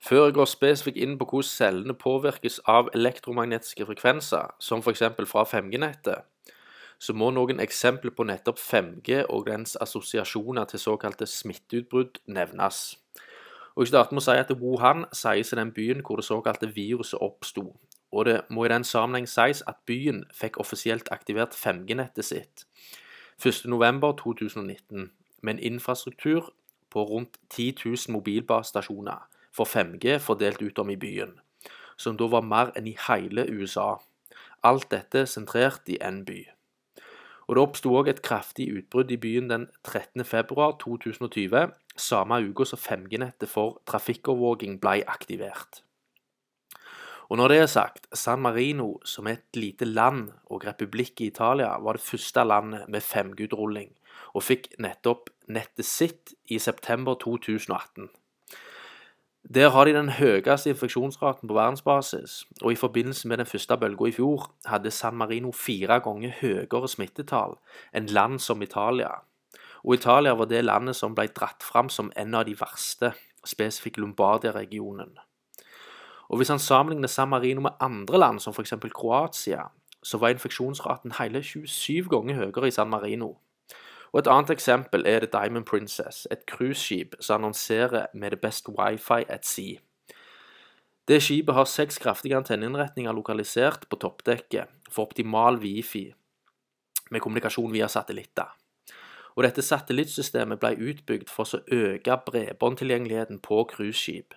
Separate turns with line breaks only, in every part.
Før jeg går spesifikt inn på hvordan cellene påvirkes av elektromagnetiske frekvenser, som f.eks. fra 5G-nettet, så må noen eksempler på nettopp 5G og dens assosiasjoner til såkalte smitteutbrudd nevnes. Og Jeg starter med å si at Wuhan sies i den byen hvor det såkalte viruset oppsto. Og det må i den sammenheng sies at byen fikk offisielt aktivert 5G-nettet sitt 1.11.2019 med en infrastruktur på rundt 10 000 mobilbasestasjoner for 5G fordelt utom i byen, som da var mer enn i hele USA. Alt dette sentrert i én by. Og Det oppsto òg et kraftig utbrudd i byen den 13.2.2020, samme uke som 5G-nettet for trafikkovervåking ble aktivert. Og når det er sagt, San Marino, som er et lite land og republikk i Italia, var det første landet med 5G-utrulling, og fikk nettopp nettet sitt i september 2018. Der har de den høyeste infeksjonsraten på verdensbasis, og i forbindelse med den første bølga i fjor hadde San Marino fire ganger høyere smittetall enn land som Italia. Og Italia var det landet som ble dratt fram som en av de verste, spesifikt Lombardia-regionen. Og Hvis han sammenligner San Marino med andre land, som f.eks. Kroatia, så var infeksjonsraten hele 27 ganger høyere i San Marino. Og Et annet eksempel er The Diamond Princess, et cruiseskip som annonserer med the best wifi at sea. Det skipet har seks kraftige antenneinnretninger lokalisert på toppdekket for optimal wifi med kommunikasjon via satellitter. Og Dette satellittsystemet ble utbygd for å øke bredbåndtilgjengeligheten på cruiseskip.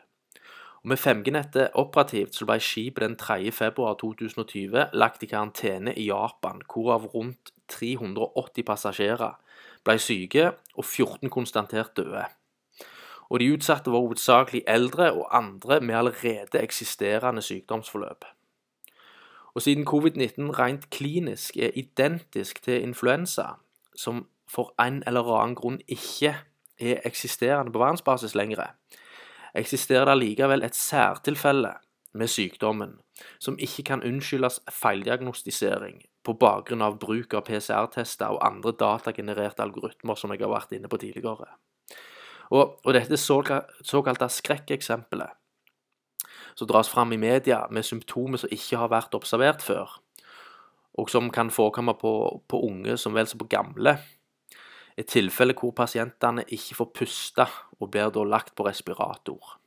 Med 5G-nettet operativt så ble skipet den 3. februar 2020 lagt i karantene i Japan, hvorav rundt 380 passasjerer ble syke og 14 konstatert døde. Og De utsatte var hovedsakelig eldre og andre med allerede eksisterende sykdomsforløp. Og Siden covid-19 rent klinisk er identisk til influensa, som for en eller annen grunn ikke er eksisterende på verdensbasis lenger, eksisterer det likevel et særtilfelle med sykdommen, som ikke kan unnskyldes feildiagnostisering på bakgrunn av bruk av PCR-tester og andre datagenererte algoritmer, som jeg har vært inne på tidligere. Og, og dette såkalte skrekkeksempelet, som dras fram i media med symptomer som ikke har vært observert før, og som kan forekomme på, på unge som vel som på gamle, et tilfelle hvor pasientene ikke får puste og blir da lagt på respirator.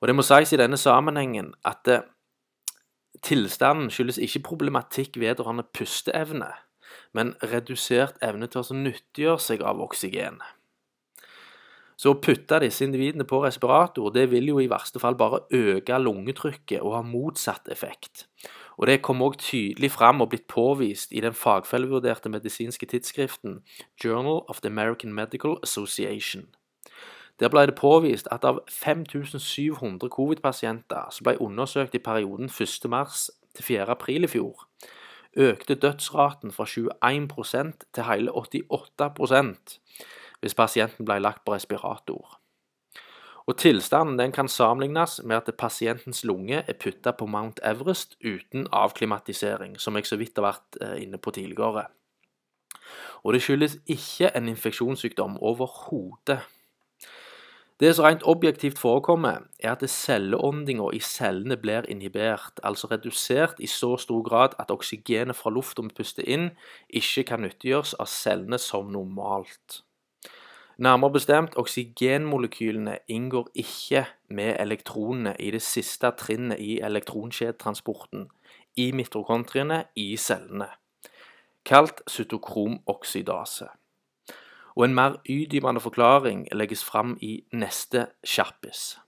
Og Det må sies i denne sammenhengen at det, Tilstanden skyldes ikke problematikk vedrørende pusteevne, men redusert evne til å nyttiggjøre seg av oksygen. Så å putte disse individene på respirator det vil jo i verste fall bare øke lungetrykket og ha motsatt effekt. Og Det kom også tydelig fram og blitt påvist i den fagfellevurderte medisinske tidsskriften Journal of the American Medical Association. Der ble det påvist at av 5700 covid-pasienter som ble undersøkt i perioden 1.3 til 4.4 i fjor, økte dødsraten fra 21% til hele 88% hvis pasienten ble lagt på respirator. Og Tilstanden den kan sammenlignes med at pasientens lunge er putta på Mount Everest uten avklimatisering, som jeg så vidt har vært eh, inne på tidligere. Og det skyldes ikke en infeksjonssykdom overhodet. Det som rent objektivt forekommer, er at celleåndinga i cellene blir inhibert, altså redusert i så stor grad at oksygenet fra lufta vi puster inn, ikke kan nyttiggjøres av cellene som normalt. Nærmere bestemt, oksygenmolekylene inngår ikke med elektronene i det siste trinnet i elektronkjedetransporten, i mitokondriene i cellene, kalt cytokromoksidase og en mer utdypende forklaring legges fram i neste kjappis.